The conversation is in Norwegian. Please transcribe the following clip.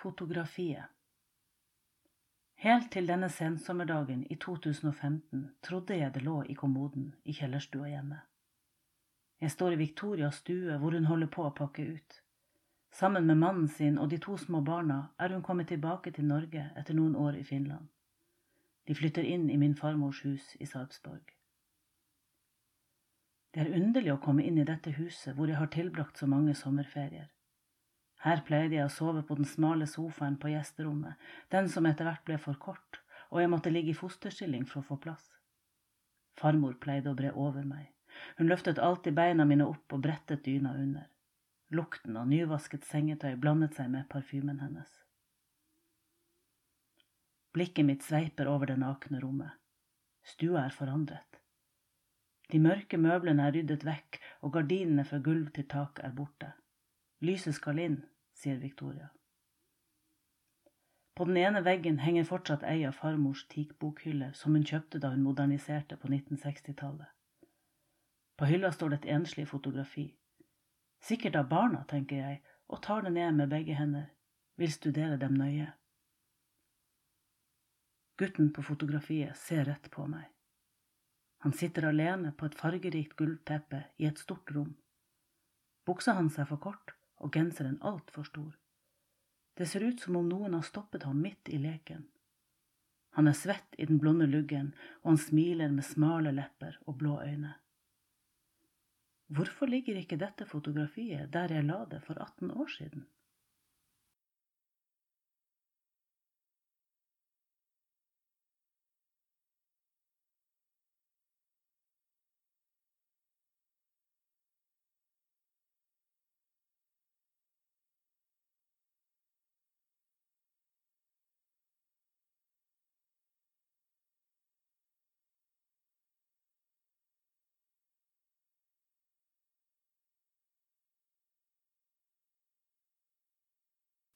Fotografiet Helt til denne sensommerdagen i 2015 trodde jeg det lå i kommoden i kjellerstua hjemme. Jeg står i Victorias stue hvor hun holder på å pakke ut. Sammen med mannen sin og de to små barna er hun kommet tilbake til Norge etter noen år i Finland. De flytter inn i min farmors hus i Sarpsborg. Det er underlig å komme inn i dette huset hvor jeg har tilbrakt så mange sommerferier. Her pleide jeg å sove på den smale sofaen på gjesterommet, den som etter hvert ble for kort, og jeg måtte ligge i fosterstilling for å få plass. Farmor pleide å bre over meg. Hun løftet alltid beina mine opp og brettet dyna under. Lukten av nyvasket sengetøy blandet seg med parfymen hennes. Blikket mitt sveiper over det nakne rommet. Stua er forandret. De mørke møblene er ryddet vekk, og gardinene fra gulv til tak er borte. Lyset skal inn, sier Victoria. På den ene veggen henger fortsatt ei av farmors teakbokhylle som hun kjøpte da hun moderniserte på 1960-tallet. På hylla står det et enslig fotografi. Sikkert av barna, tenker jeg, og tar det ned med begge hender. Vil studere dem nøye. Gutten på fotografiet ser rett på meg. Han sitter alene på et fargerikt gulvteppe i et stort rom. Buksa hans er for kort, og genseren altfor stor. Det ser ut som om noen har stoppet ham midt i leken. Han er svett i den blonde luggen, og han smiler med smale lepper og blå øyne. Hvorfor ligger ikke dette fotografiet der jeg la det for 18 år siden?